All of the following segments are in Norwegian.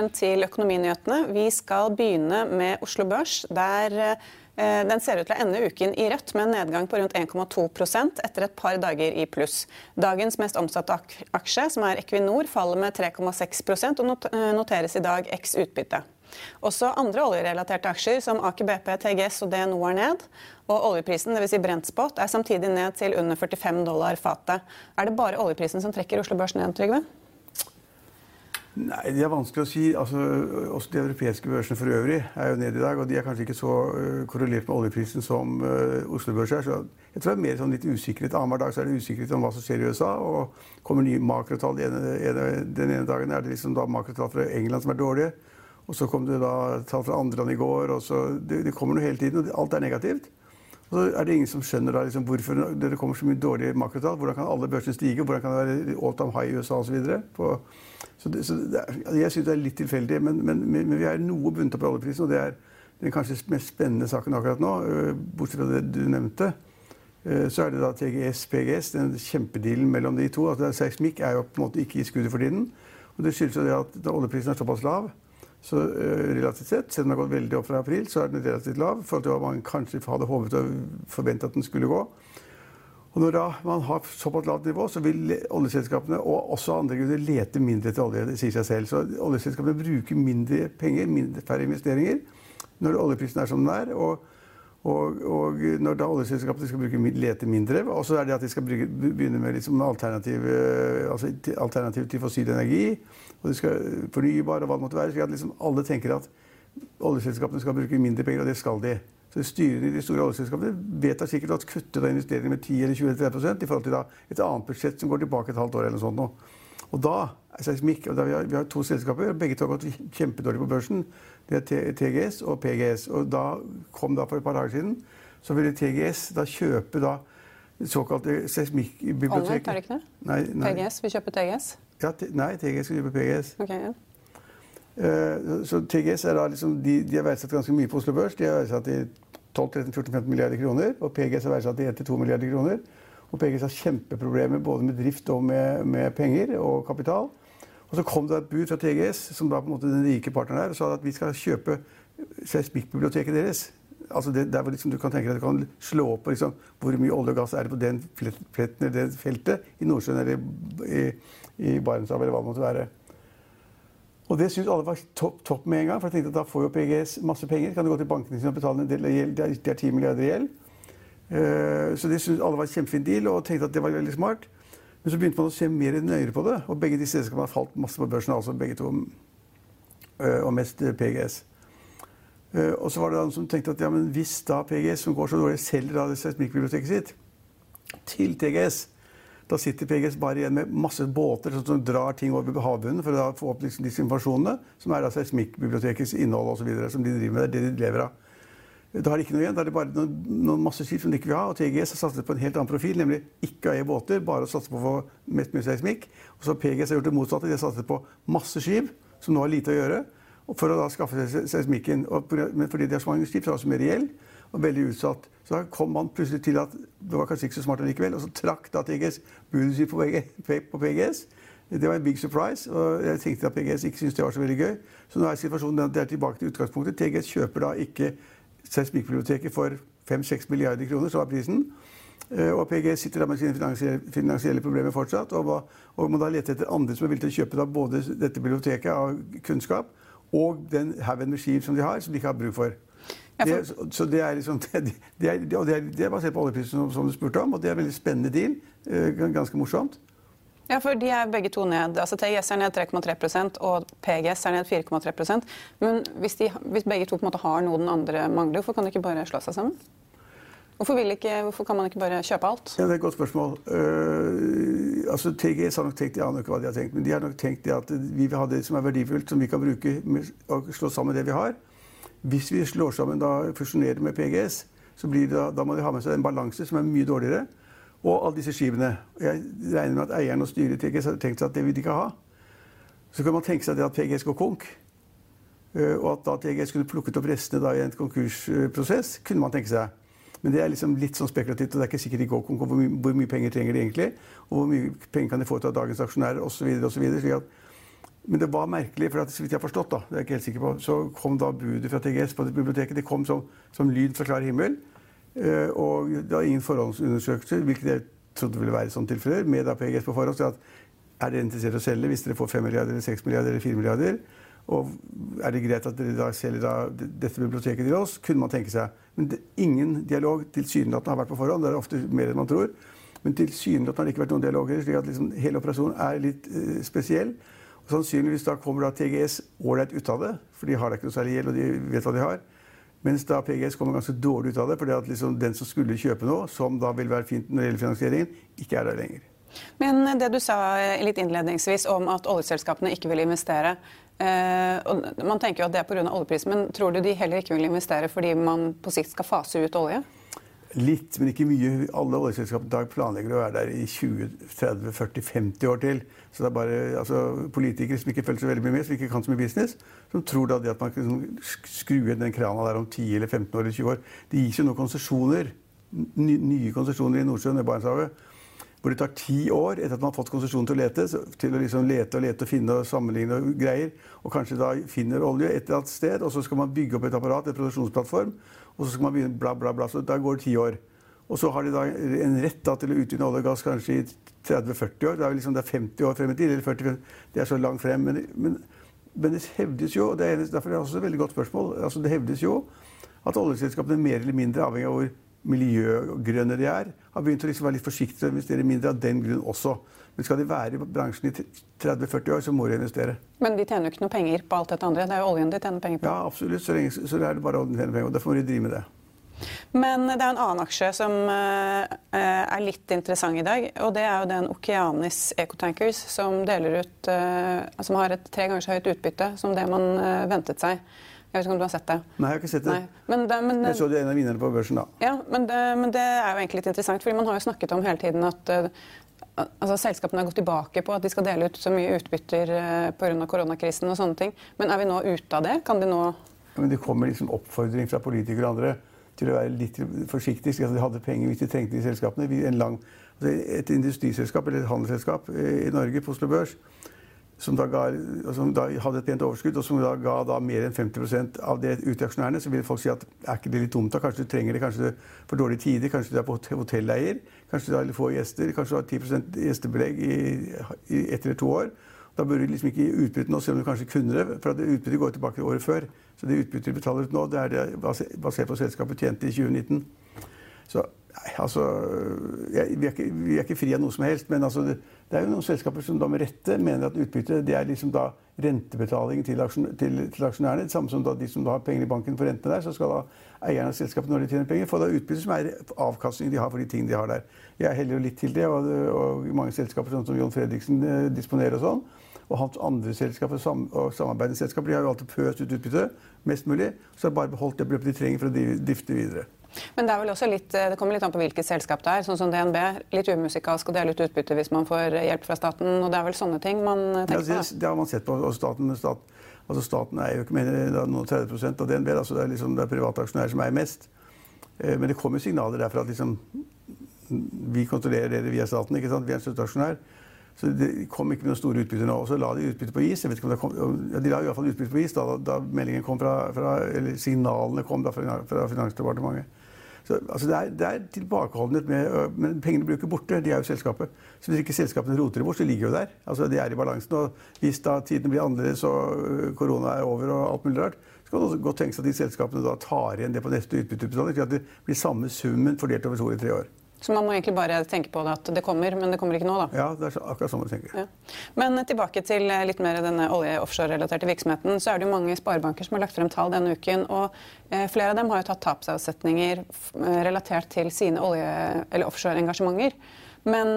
velkommen til Økonominyhetene. Vi skal begynne med Oslo Børs, der eh, den ser ut til å ende uken i rødt med en nedgang på rundt 1,2% etter et par dager i pluss. Dagens mest omsatte aksje, som er Equinor, faller med 3,6 og eh, noteres i dag x utbytte. Også andre oljerelaterte aksjer som Aker BP, TGS og DNO er ned. Og oljeprisen, dvs. Si Brentspot, er samtidig ned til under 45 dollar fatet. Er det bare oljeprisen som trekker Oslo Børs ned, Trygve? Nei, Det er vanskelig å si. Altså, også De europeiske børsene for øvrig er jo nede i dag. Og de er kanskje ikke så uh, korrelert med oljeprisen som uh, Oslo Børs er. Så jeg tror det er mer sånn litt usikkerhet. Annenhver dag så er det usikkerhet om hva som skjer i USA. Og kommer nye makrotall den ene, den ene dagen er det liksom da makrotall fra England som er dårlige. Og så kom det da tall fra andre land i går. og så, det, det kommer noe hele tiden, og alt er negativt. Og så er det ingen som skjønner da, liksom, hvorfor det kommer så mye dårlige makrotall. Hvordan kan alle børsene stige? Hvordan kan det være all time high i USA osv.? Så, så, det, så det er, jeg syns det er litt tilfeldig, men, men, men, vi er noe bundet opp i oljeprisen. Og det er den kanskje mest spennende saken akkurat nå, bortsett fra det du nevnte. Så er det da TGS, PGS, den kjempedealen mellom de to. Altså, Seismikk er jo på en måte ikke i skuddet for tiden. Og det skyldes jo det at oljeprisen er såpass lav. Så uh, relativt sett, selv om den har gått veldig opp fra april, så er den relativt lav. i forhold til hva man kanskje hadde håpet og forventet at den skulle gå. Og når man har såpass lavt nivå, så vil oljeselskapene og også andre grunner lete mindre etter olje. Det sier seg selv. Så oljeselskapene bruker mindre penger, mindre, færre investeringer, når oljeprisen er som den er. Og, og, og når da oljeselskapene skal bruke, lete mindre, og så er det at de skal bruke, begynne med liksom alternativ, altså alternativ til fossil energi og de skal fornybar og hva det måtte være. Så at liksom alle tenker at oljeselskapene skal bruke mindre penger, og det skal de. Så Styrene i de store oljeselskapene vedtar sikkert at kutte investeringer med 10 eller 20 eller 30 i forhold til da et annet budsjett som går tilbake et halvt år. eller noe sånt. Nå. Og da er seismikk og da vi, har, vi har to selskaper, og begge to har gått kjempedårlig på børsen. Det er TGS og PGS. Og da kom da for et par dager siden så ville TGS da kjøpe da såkalte seismikkbibliotek. Olje, tar det ikke det? Nei, nei. PGS vil kjøpe TGS? Ja, nei, TGS skal kjøpe PGS. Okay, ja. Uh, så TGS er da liksom, de, de er verdsatt ganske mye på Oslo Børs. De er verdsatt i 12-13-14-15 milliarder kroner. Og PGS er verdsatt i 1-2 milliarder kroner. Og PGS har kjempeproblemer både med drift og med, med, penger og kapital. Og så kom det et bud fra TGS, som da på en måte den rike partneren der, og sa at vi skal kjøpe seismikkbiblioteket deres. Altså det, det liksom du kan tenke deg du kan slå opp på liksom, hvor mye olje og gass er det på den pletten eller det feltet i Nordsjøen eller i, i Barentshavet eller hva det måtte være. Og det syntes alle var topp topp, med en gang. For jeg tenkte at da får jo PGS masse penger. Kan du gå til bankene sine og betale en del gjeld? Det er 10 milliarder i gjeld. Uh, så det syntes alle var en kjempefin deal, og tenkte at det var veldig smart. Men så begynte man å se mer nøyere på det, og begge disse selskapene har falt masse på børsen. altså begge to, uh, Og mest PGS. Uh, og så var det noen som tenkte at ja, men hvis da PGS, som går så dårlig, selger da seismikkbiblioteket sitt til TGS, da sitter PGS bare igjen med masse båter som drar ting over havbunnen for å få opp liksom disse informasjonene, som er da seismikkbibliotekets innhold osv. som de driver med. Det det de lever av. Da har de ikke noe igjen. Da er det bare noen, noen masse skip som de ikke vil ha. Og TGS har satset på en helt annen profil, nemlig ikke å eie båter, bare å satse på å få mest mulig seismikk. Og så har PGS gjort det motsatte. De har satset på masse skip, som nå har lite å gjøre, for å da skaffe seg seismikken. Men fordi de har så mange skip, så er de også mer gjeld og veldig utsatt. Så da kom man plutselig til at det var kanskje ikke så smart likevel. Og så trakk da TGS budet sitt på PGS. Det var en big surprise. og Jeg tenkte at PGS ikke syntes det var så veldig gøy. Så nå er situasjonen at det er tilbake til utgangspunktet. TGS kjøper da ikke Seismikkbiblioteket for 5-6 milliarder kroner, så var prisen. Eh, og PGS sitter da med sine finansielle, finansielle problemer fortsatt og, og må da lete etter andre som er villige til å kjøpe både dette biblioteket av kunnskap og den haugen med skip som de har, som de ikke har bruk for. Det, så det er, liksom, det, det, er, det, er, det er basert på oljeprisen, som, som, du spurte om, og det er en veldig spennende deal. Eh, ganske morsomt. Ja, for De er begge to ned. altså TGS er ned 3,3 og PGS er ned 4,3 Men hvis, de, hvis, begge to på en måte har noe den andre mangler, hvorfor kan de ikke bare slå seg sammen? Hvorfor, ikke, hvorfor, kan man ikke bare kjøpe alt? Ja, Det er et godt spørsmål. Uh, altså, TGS har nok tenkt jeg aner ikke hva de har tenkt, men de har nok tenkt at vi vil ha det som er verdifullt, som vi kan bruke og slå sammen det vi har. Hvis vi slår sammen da, fusjonerer med PGS, så blir det, da må de ha med seg en balanse som er mye dårligere. Og alle disse skivene. Jeg regner med at eieren og styret i TGS har tenkt seg at det vil de ikke ha. Så kan man tenke seg at PGS går konk. Uh, og at da TGS kunne plukket opp restene da, i en konkursprosess, kunne man tenke seg. Men det er liksom litt sånn spekulativt, og det er ikke sikkert de går konk. Hvor, hvor, mye penger trenger de egentlig? Og hvor mye penger kan de få ut av dagens aksjonærer? Videre, men det var merkelig, for at, så vidt jeg har forstått, da, det er jeg ikke helt sikker på, så kom da budet fra TGS på biblioteket. Det kom som, som lyd fra klar himmel. Uh, og det var ingen forhåndsundersøkelser, hvilket jeg trodde ville være sånn tilfeller, med da PGS på forhånd. At, er dere interessert i å selge hvis dere får 5 milliarder, eller 6 milliarder eller 4 milliarder? Og er det greit at dere da selger da dette biblioteket til oss? Kunne man tenke seg. Men det, ingen dialog tilsynelatende har vært på forhånd. Det er ofte mer enn man tror. Men tilsynelatende har det ikke vært noen dialoger. slik at liksom hele operasjonen er litt uh, spesiell. Og sannsynligvis da kommer da TGS ålreit ut av det, for de har da ikke noe særlig gjeld, og de vet hva de har. Mens da PGS kommer ganske dårlig ut av det, fordi at liksom den som skulle kjøpe noe, som da vil være fint når det gjelder finansieringen, ikke er der lenger. Men det du sa litt innledningsvis om at oljeselskapene ikke vil investere, Eh, og man tenker jo at det er pga. oljeprisen, men tror du de heller ikke vil investere fordi man på sikt skal fase ut olje? Litt, men ikke mye. Alle oljeselskapene i dag planlegger å være der i 20-30-40-50 år til. Så det er bare altså, politikere som ikke følger så veldig mye med, som ikke kan så mye business, som tror da det at man kan skru igjen den krana der om 10 eller 15 år eller 20 år. Det gis jo nå konsesjoner, nye konsesjoner i Nordsjøen og Barentshavet hvor det tar ti år etter at man har fått konsesjon til å lete, til å liksom lete og lete og finne og sammenligne og greier, og kanskje da finner olje et eller annet sted, og så skal man bygge opp et apparat, en produksjonsplattform, og så skal man begynne bla, bla, bla. Så da går det ti år. Og så har de da en rett da, til å utvinne olje og gass kanskje i 30-40 år. Det er, liksom, det er 50 år frem i tid, eller 40 Det er så langt frem. Men, men, men det hevdes jo, og det er, derfor er det også et veldig godt spørsmål, altså det hevdes jo at oljeselskapene er mer eller mindre avhengig av hvor miljøgrønne de er, har begynt å liksom være litt forsiktige og investere mindre av den grunn også. Men skal de være i bransjen i 30-40 år, så må de investere. Men de tjener jo ikke noe penger på alt dette andre. Det er jo oljen de tjener penger på. Ja, absolutt. Så, lenge, så er det bare oljen de tjener penger på. Derfor må de drive med det. Men det er en annen aksje som uh, er litt interessant i dag. og Det er jo den Okeanis Ecotankers, som, ut, uh, som har et tre ganger så høyt utbytte som det man uh, ventet seg. Jeg vet ikke om du har sett det? Nei, jeg har ikke sett det. Men det men, jeg så det en av vinnerne på børsen, da. Ja, men det, men det, er jo egentlig litt interessant, fordi man har jo snakket om hele tiden at uh, altså, selskapene har gått tilbake på at de skal dele ut så mye utbytter uh, pga. koronakrisen og sånne ting. Men er vi nå ute av det? Kan de nå ja, men Det kommer liksom oppfordring fra politikere og andre til å være litt forsiktige. Så de hadde penger hvis de trengte de selskapene. Lang, altså et industriselskap eller et handelsselskap eh, i Norge på Oslo Børs som da, ga, som da, hadde et pent overskudd, og som da ga da mer enn 50% av det ut til aksjonærene, så vil folk si at er ikke det litt dumt? da? Kanskje du trenger det kanskje for dårlige tider? Kanskje du er på hotelleier? Kanskje du har få gjester? Kanskje du har 10 gjestebelegg i, i ett eller to år? Da burde du liksom ikke utbytte nå, selv om du kanskje kunne det. For at utbyttet går tilbake året før. Så det utbyttet du betaler ut nå, det er det basert på selskapet tjente i 2019. Så altså jeg, vi, er ikke, vi, er ikke, fri av noe som helst. Men altså, det, det, er jo noen selskaper som da med rette mener at utbytte det er liksom da rentebetalingen til, aksjon, til, til aksjonærene. Det samme som da de som da har penger i banken for rentene der, så skal da eierne av selskapet når de tjener penger, få da utbytte som er avkastningen de har for de tingene de har der. Jeg heller jo litt til det, og, og mange selskaper sånn som John Fredriksen eh, disponerer og sånn. Og hans andre selskaper sam, og samarbeidende selskaper de har jo alltid pøst ut utbytte mest mulig. Så har bare beholdt det beløpet de trenger for å drifte videre. Men det, er vel også litt, det kommer litt an på hvilket selskap det er. Sånn som DNB. Litt umusikalsk å dele ut utbytte hvis man får hjelp fra staten. og Det er vel sånne ting man tenker på? Ja, det, det har man sett på. og staten, stat, altså staten er jo ikke mer enn 30 av DNB. Altså det er liksom det er private aksjonærer som eier mest. Eh, men det kommer signaler derfra at liksom, vi kontrollerer dere via staten. ikke sant? Vi er en støtteaksjonær. Så det kom ikke med noen store utbytter nå. Og så la de utbyttet på is. Jeg vet ikke om det kom, ja, de la i hvert fall utbyttet på is da, da meldingen kom fra, fra, eller signalene kom fra, fra Finansdepartementet. Så, altså det, er, det er tilbakeholdenhet med Men pengene blir jo ikke borte. De er jo selskapet. Så hvis ikke selskapene roter det bort, så ligger de jo der. Altså De er i balansen. Og hvis da tidene blir annerledes og korona er over og alt mulig rart, så kan det godt tenkes at de selskapene da tar igjen det på neste utbytteutbetaling. Slik at det blir samme summen fordelt over to eller tre år. Så man må egentlig bare tenke på det at det kommer, men det kommer ikke nå, da? Ja, det er akkurat sånn man tenker. Ja. Men tilbake til litt mer denne olje-offshore-relaterte virksomheten. Så er det jo mange sparebanker som har lagt frem tall denne uken. Og eh, flere av dem har jo tatt tapsavsetninger eh, relatert til sine olje- eller offshore-engasjementer. Men,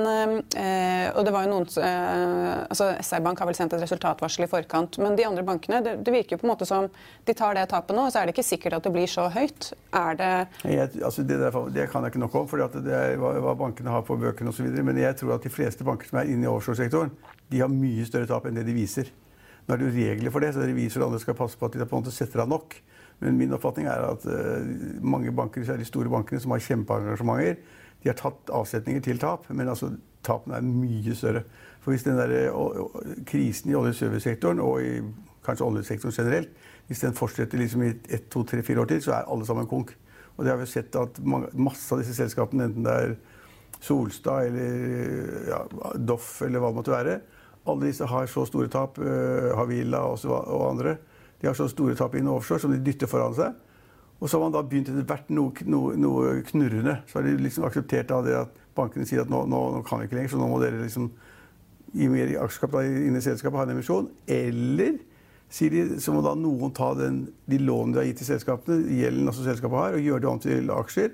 eh, og det var jo noen, eh, altså SR-Bank har vel sendt et resultatvarsel i forkant. Men de andre bankene, det, det, virker jo på en måte som de tar det tapet nå, og så er det ikke sikkert at det blir så høyt. Er det jeg, altså det, der, det, kan jeg ikke nok om, for det er hva, hva bankene har på bøkene osv. Men jeg tror at de fleste banker som er inne i offshoresektoren, de har mye større tap enn det de viser. Nå er det jo regler for det, så revisor og andre skal passe på at de på en måte setter av nok. Men min oppfatning er at uh, mange banker, særlig store bankene som har kjempeengasjementer, de har tatt avsetninger til tap, men altså, tapene er mye større. For hvis den der, og, krisen i olje- og servicesektoren, og i kanskje oljesektoren generelt, hvis den fortsetter liksom i ett, to, tre, fire år til, så er alle sammen konk. Og det har vi sett at masse av disse selskapene, enten det er Solstad eller ja, Doff eller hva det måtte være, alle disse har så store tap, uh, Havila og andre, de har så store tap innen offshore som de dytter foran seg. Og så har man da begynt etter hvert noe, noe, noe, knurrende. Så har de liksom akseptert at bankene sier at nå, nå, nå, kan vi ikke lenger, så nå må dere liksom gi mer aksjekapital inn i selskapet, ha en emisjon. Eller sier de, så må da noen ta den, de lånene de har gitt til selskapene, gjelden også selskapet har, og gjøre det om til aksjer.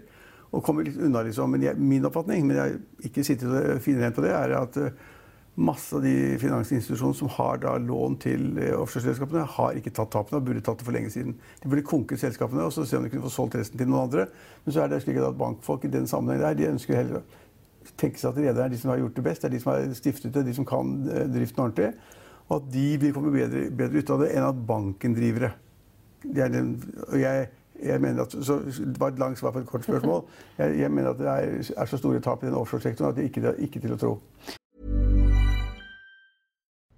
Og komme litt unna, liksom. Men jeg, min oppfatning, men jeg har ikke sittet finrent på det, er at masse av de finansinstitusjonene som har da lån til eh, offshoreselskapene, har ikke tatt tapene og burde tatt det for lenge siden. De burde konket selskapene og så se om de kunne få solgt resten til noen andre. Men så er det slik at bankfolk i den sammenheng der, de ønsker heller å tenke seg at rederne er de som har gjort det best, det er de som har stiftet det, de som kan eh, driften ordentlig. Og at de vil komme bedre, bedre ut av det enn at banken driver det. den, og jeg, jeg mener at, så Det var et langt svar på et kort spørsmål. Jeg, jeg mener at det er, er, så store tap i den offshoresektoren at det ikke, det er ikke til å tro.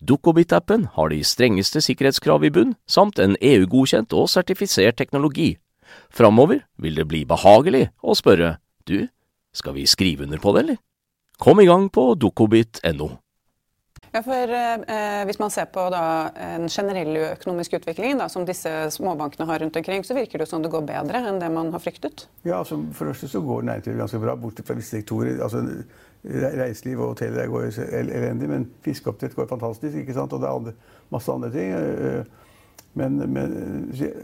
Dukkobit-appen har de strengeste sikkerhetskrav i bunn, samt en EU-godkjent og sertifisert teknologi. Framover vil det bli behagelig å spørre du, skal vi skrive under på det, eller? Kom i gang på dukkobit.no. Ja, for eh, Hvis man ser på da, en generell økonomisk utvikling da, som disse småbankene har rundt omkring, så virker det som det går bedre enn det man har fryktet? Ja, altså, For det første så går næringslivet ganske bra, bortsett fra visse sektorer. Altså, Reiseliv og hoteller går elendig, men fiskeoppdrett går fantastisk. ikke sant? Og det er andre, masse andre ting. Eh, men, men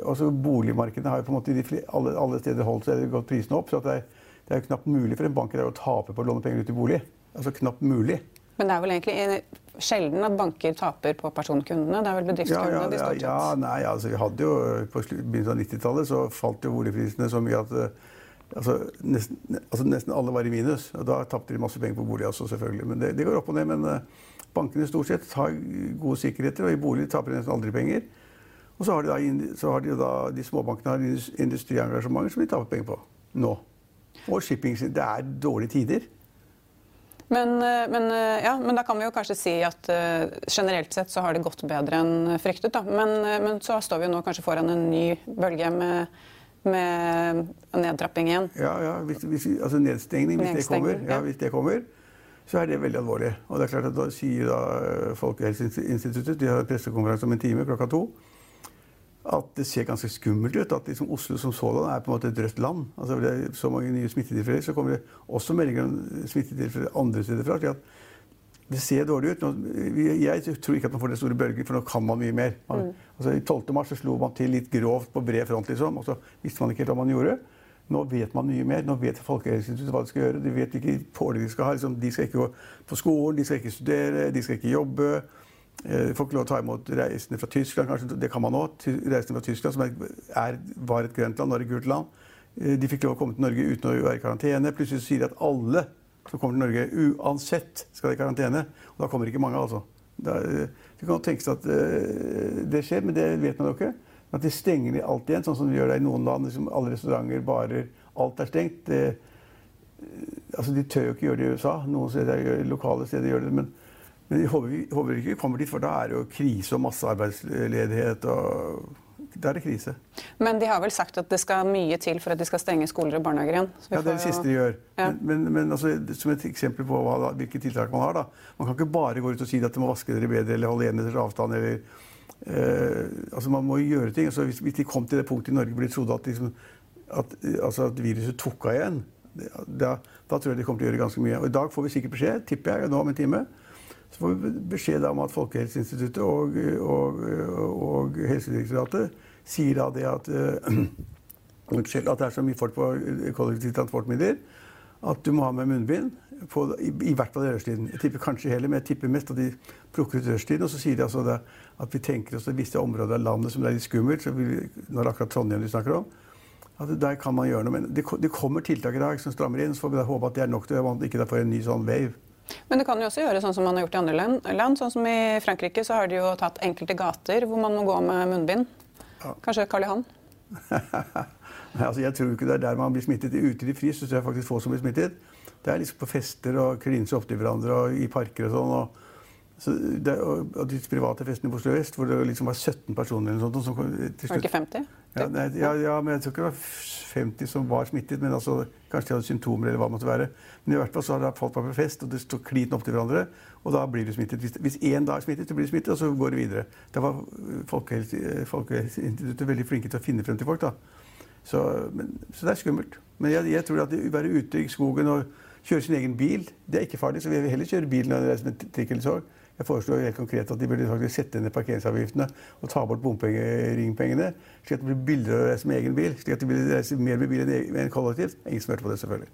altså boligmarkedene har jo på en måte de, alle, alle, steder holdt seg gått prisene opp. Så det er, det er jo knapt mulig for en bank å tape på å låne penger ut i bolig. Altså knapt mulig. Men det er vel egentlig sjelden at banker taper på personkundene? Det er vel bedriftskundene ja, ja, de stort sett? Ja, nei, altså vi hadde jo På begynnelsen av 90-tallet så falt jo boligprisene så mye at eh, Altså nesten, altså nesten, alle var i minus. og Da tapte de masse penger på bolig også, selvfølgelig. Men det, det går opp og ned. Men uh, bankene stort sett har gode sikkerheter, og i bolig taper de nesten aldri penger. Og så har de da, har de, da de småbankene har indus- industriengasjementer som de taper penger på nå. Og shipping. Det er dårlige tider. Men, eh, men, eh, ja, men da kan vi jo kanskje si at eh, generelt sett så har det gått bedre enn fryktet. Da. Men, eh, men så står vi jo nå kanskje foran en ny bølge med, med nedtrapping igjen. Ja, ja, hvis, hvis, altså nedstengning, hvis det kommer, ja, hvis det kommer, så er det veldig alvorlig. Og det er klart at da sier da eh, Folkehelseinstituttet, de har pressekonferanse om en time klokka to, at det ser ganske skummelt ut. At liksom Oslo som sådan er på en måte et rødt land. Altså det er så mange nye smittetilfeller. Så kommer det også meldinger om smittetilfeller andre steder fra. Det ser dårlig ut. Jeg tror ikke at man får den store bølgen, for nå kan man mye mer. Man, altså, I 12. mars så slo man til litt grovt på bred front, liksom, og så visste man ikke helt hva man gjorde. Nå vet man mye mer. Nå vet Folkehelseinstituttet hva de skal gjøre. De vet hvilke pålegg de skal ha. Liksom, de skal ikke gå på skolen, de skal ikke studere, de skal ikke jobbe. Eh, får ikke lov å ta imot reisende fra Tyskland. kanskje, Det kan man òg. Reisende fra Tyskland, som er, er, var et grønt land, nå er et gult land. Eh, De fikk lov å komme til Norge uten å være i karantene. Plutselig sier de at alle som kommer til Norge uansett skal i karantene. Og da kommer ikke mange, altså. Eh, det kan tenkes at eh, det skjer, men det vet man jo ikke. At de stenger de alt igjen, sånn som de gjør det i noen land. Liksom alle restauranter, barer, alt er stengt. Det, altså De tør jo ikke gjøre det i USA. Noen steder, lokale steder gjør det. Men, men jeg håper, vi, håper ikke vi kommer dit, for da er det jo krise og masse arbeidsledighet. og Da er det krise. Men de har vel sagt at det skal mye til for at de skal stenge skoler og barnehager igjen. Ja, Det er det siste de gjør. Ja. Men, men, men altså, som et eksempel på hva, hvilke tiltak man har. da. Man kan ikke bare gå ut og si at de må vaske dere bedre eller holde én meters avstand. eller eh, altså Man må jo gjøre ting. Altså, hvis, hvis de kom til det punktet i Norge hvor de trodde at, liksom, at, altså, at viruset tok av igjen, da, da tror jeg de kommer til å gjøre ganske mye. Og I dag får vi sikkert beskjed, tipper jeg, nå om en time. Så får vi beskjed om at Folkehelseinstituttet og, og, og Helsedirektoratet sier da det at eh, Unnskyld, at det er så mye folk på kollektive transportmidler at du må ha med munnbind. På, i, I hvert fall i rushtiden. Jeg tipper kanskje heller, men jeg tipper mest at de plukker ut rushtiden. Og så sier de altså det, at vi tenker oss at visse områder av landet som er litt skummelt, så vi- når det akkurat Trondheim du snakker om, at der kan man gjøre noe. Men det, det kommer tiltak i dag som strammer inn, så får vi håpe at det er nok til at man ikke får en ny sånn wave. Men det kan jo også gjøre sånn som man har gjort i andre land. Sånn som I Frankrike så har de jo tatt enkelte gater hvor man må gå med munnbind. Kanskje Karl Johan? Nei, altså, jeg tror ikke det er der man blir smittet. Ute i det fri så tror jeg faktisk få som blir smittet. Det er liksom på fester og klinse til hverandre og i parker og sånn. Og, så det, og, og de private festene i Oslo vest hvor det liksom var 17 personer eller noe sånt. Som til Var det ikke 50? Ja, nei, ja, ja, men jeg tror ikke det var 50 som var smittet. Men altså, kanskje de hadde symptomer eller hva det måtte være. Men i hvert fall så har folk vært på fest, og det står klin opptil hverandre. Og da blir du smittet. Hvis- Hvis én da er smittet, så blir du smittet, og så går det videre. Da var øh, Folkehelseinstituttet veldig flinke til å finne frem til folk. da. Så, men, så det er skummelt. Men jeg, jeg tror at å være ute i skogen og kjøre sin egen bil, det er ikke farlig. Så vi vil heller kjøre bil når vi reiser med trikk eller tog. Jeg foreslår helt konkret at de burde faktisk sette ned parkeringsavgiftene og ta bort bompengeringpengene, slik at det blir billigere å reise med egen bil. Slik at de vil reise mer med bil enn kollektivt. Ingen som hørte på det, selvfølgelig.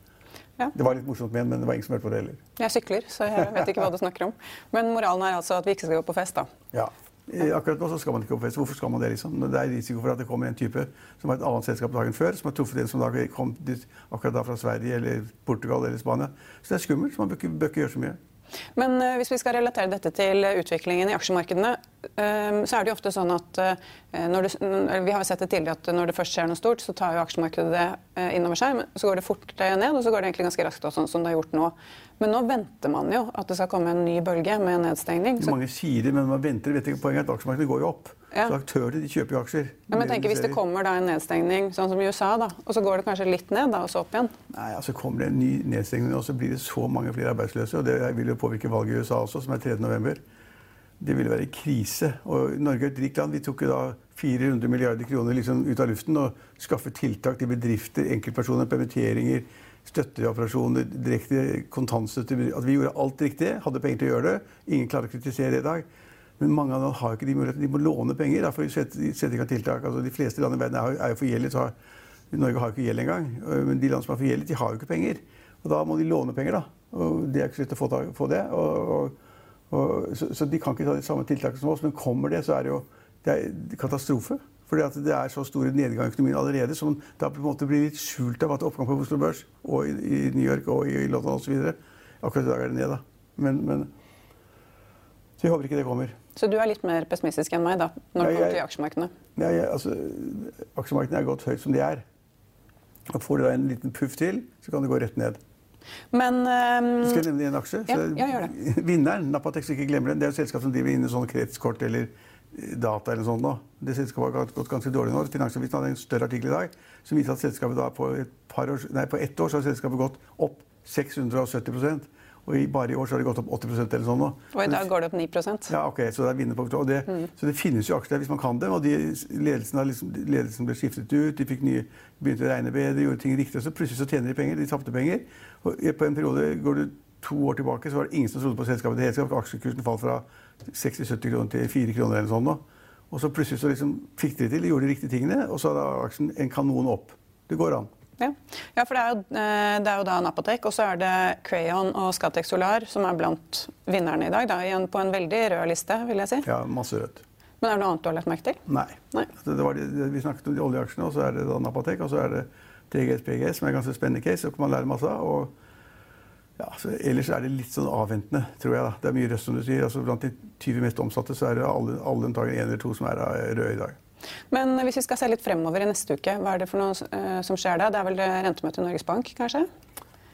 Ja. Det var litt morsomt med, men det var ingen som hørte på det heller. Jeg sykler, så jeg vet ikke hva du snakker om. Men moralen er altså at vi ikke skal gå på fest, da. Ja. Eh, Akkurat nå så skal man ikke på fest. Hvorfor skal man det? liksom? Det er risiko for at det kommer en type som har et annet selskap dagen før, som har truffet en som da kom dit, akkurat da fra Sverige eller Portugal eller Spania. Så det er skummelt. så Man bør ikke, bør ikke gjøre så mye. Men eh, hvis vi skal relatere dette til eh, utviklingen i aksjemarkedene, eh, så er det jo ofte sånn at når det, Vi har jo sett det tidligere at når det først skjer noe stort, så tar jo aksjemarkedet det innover seg. Men så går det fort ned, og så går det egentlig ganske raskt, også, sånn som det har gjort nå. Men nå venter man jo at det skal komme en ny bølge med nedstengning. Så, Mange sier det, men man venter. vet ikke Poenget er at aksjemarkedet går jo opp. Ja. Så aktører de kjøper jo aksjer. ja, men tenker Hvis det kommer da en nedstengning, sånn som i USA, da, og så går det kanskje litt ned, da, og så opp igjen Nei, altså Kommer det en ny nedstengning, og så blir det så mange flere arbeidsløse. Og det vil jo påvirke valget i USA også, som er 3. november. Det ville være krise. Og Norge er et rikt land. Vi tok jo da 400 milliarder kroner liksom ut av luften og skaffet tiltak til bedrifter, enkeltpersoner, permitteringer, støtteoperasjoner, direkte kontantstøtte. At vi gjorde alt riktig, hadde penger til å gjøre det. Ingen klarer å kritisere det i dag. Men mange av dem har ikke de mulighetene. De må låne penger da, for i gang tiltak. Altså, de fleste land i verden er, er jo forgjeldet. Norge har ikke gjeld engang. Men de land som er forgjeldet, de har jo ikke penger. Og da må de låne penger, da. Og det er ikke så lett å få, få det. Og, og, og, så, så de kan ikke ta de samme tiltakene som oss. Men kommer det, så er det jo det er katastrofe. Fordi det er så stor nedgang i økonomien allerede som da på en måte blir litt skjult av at oppgang på Oslo Børs og i, i New York og i, i London osv. Akkurat i dag er det ned, da. Men, men så jeg håper ikke det kommer. Så du er litt mer pessimistisk enn meg da, når det kommer til aksjemarkedene? Ja, jeg, altså, aksjemarkedene er gått høyt som de er. Og Får du da en liten puff til, så kan det gå rett ned. Men um, Skal jeg nevne en aksje? Ja, Så ja, gjør Vinneren, Napatex, ikke glemmer den. Det er et selskap som driver inn i sånn kretskort eller eh, data eller sånt nå. Det selskapet har gått- gått ganske dårlig nå. Finansavisen hadde en større artikkel i dag som viser at selskapet da på, et par år, nei, på ett år så har selskapet gått opp 670 Og i, bare i år så har det gått opp 80% eller sånn. Og i dag går det opp 9% Ja, ok, Så det er vinner på og det, Så det finnes jo aksjer der hvis man kan dem. Og de, ledelsen, har liksom, ledelsen ble skiftet ut, de nye, begynte å regne bedre, gjorde ting riktig. Og så plutselig så tjener de penger. De tapte penger. Og på en periode går du to år tilbake, så var det ingen som trodde på selskapet. Det hele tatt. Aksjekursen falt fra 60-70 kroner til 4 kroner eller sånn. Og så plutselig så liksom fikk de det til, de gjorde de riktige tingene, og så er aksjen en kanon opp. Det går an. Ja. ja, for det er, jo, eh, det er jo da Napatech, og så er det Crayon og Scatec Solar som er blant vinnerne i dag. Da, igjen på en veldig rød liste, vil jeg si. Ja, masse rødt. Men er det noe annet du har lagt merke til? Nei. Nei. Det, det var de, det- vi snakket om de oljeaksjene, og så er det da Napatek, og så er det TGS, PGS, som er en ganske spennende case. og kan man lære masse av. Og ja, så ellers er det litt sånn avventende, tror jeg. da. Det er mye røst, som du sier. Altså, blant de 20 mest omsatte så er det alle, alle en én eller to som er eh, røde i dag. Men hvis vi skal se litt fremover i neste uke, hva er det for noe eh, som skjer da? Det er vel rentemøte i Norges Bank, kanskje?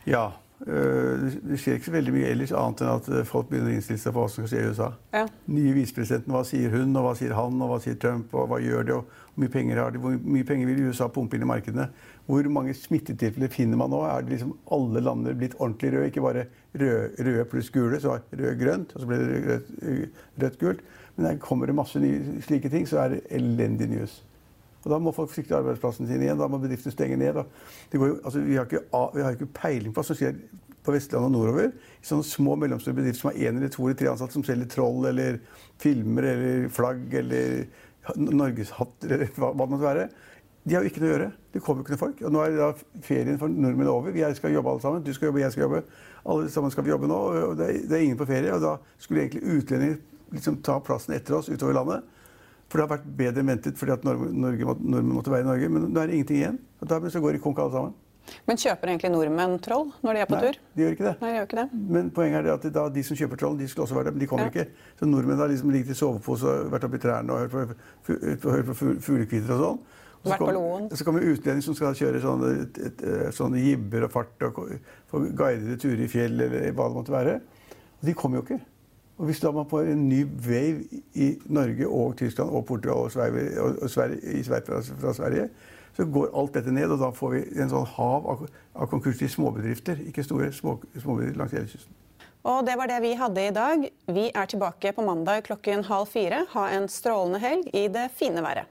Ja. øh, det- skjer ikke så veldig mye ellers, annet enn at folk begynner å innstille seg på hva som skal skje i USA. Ja. Nye visepresidenten, hva sier hun, og hva sier han, og hva sier Trump, og hva gjør de, og hvor mye penger har de, hvor mye penger vil USA pumpe inn i markedene? Hvor mange smittetilfeller finner man nå? Er det liksom alle landene blitt ordentlig røde, ikke bare røde, rød pluss gule, så rød-grønt, og så ble det rødt-gult? Men det kommer det masse nye slike ting, så er det elendig news. Og Da må folk frykte arbeidsplassen sin igjen. Da må bedriftene stenge ned. jo, altså, vi, har ikke, vi har ikke peiling på hva som skjer på Vestlandet og nordover. I sånne små mellomstore bedrifter som har én eller to eller tre ansatte som selger troll eller filmer eller flagg eller norgeshatter eller hva, hva det måtte være. De har jo ikke noe å gjøre. Det kommer jo ikke noe folk. Og nå er da ferien for nordmenn over. Vi skal jobbe alle sammen. Du skal jobbe, jeg skal jobbe. Alle sammen skal vi jobbe nå. Og det er, det er ingen på ferie. Og da skulle egentlig utlendinger liksom ta plassen etter oss utover landet. For det har vært bedre enn ventet fordi at Norge, Norge, nordmenn måtte være i Norge. Men nå er det ingenting igjen. Og dermed så går de konk alle sammen. Men kjøper egentlig nordmenn troll når de er på Nei, tur? de gjør ikke det. Nei, de gjør ikke det. Men poenget er det at da, de som kjøper troll, de skulle også være der, men de kommer Ja. ikke. Så nordmenn har liksom ligget i sovepose og vært oppi trærne og hørt på, på, hørt på fuglekvitter og sånn. Og så kom- Så kommer utlendinger som skal kjøre sånne, et, et, eh, sånne jibber og fart og få guidede turer i fjell eller hva det måtte være. Og de kommer jo ikke. Og hvis da man får en ny wave i Norge og Tyskland og Portugal og Sverige, og, Sverige, Sverige fra Sverige, så går alt dette ned, og da får vi en sånn hav av, av konkurser i småbedrifter, ikke store små, småbedrifter langs hele kysten. Og det var det vi hadde i dag. Vi er tilbake på mandag klokken halv fire. Ha en strålende helg i det fine været.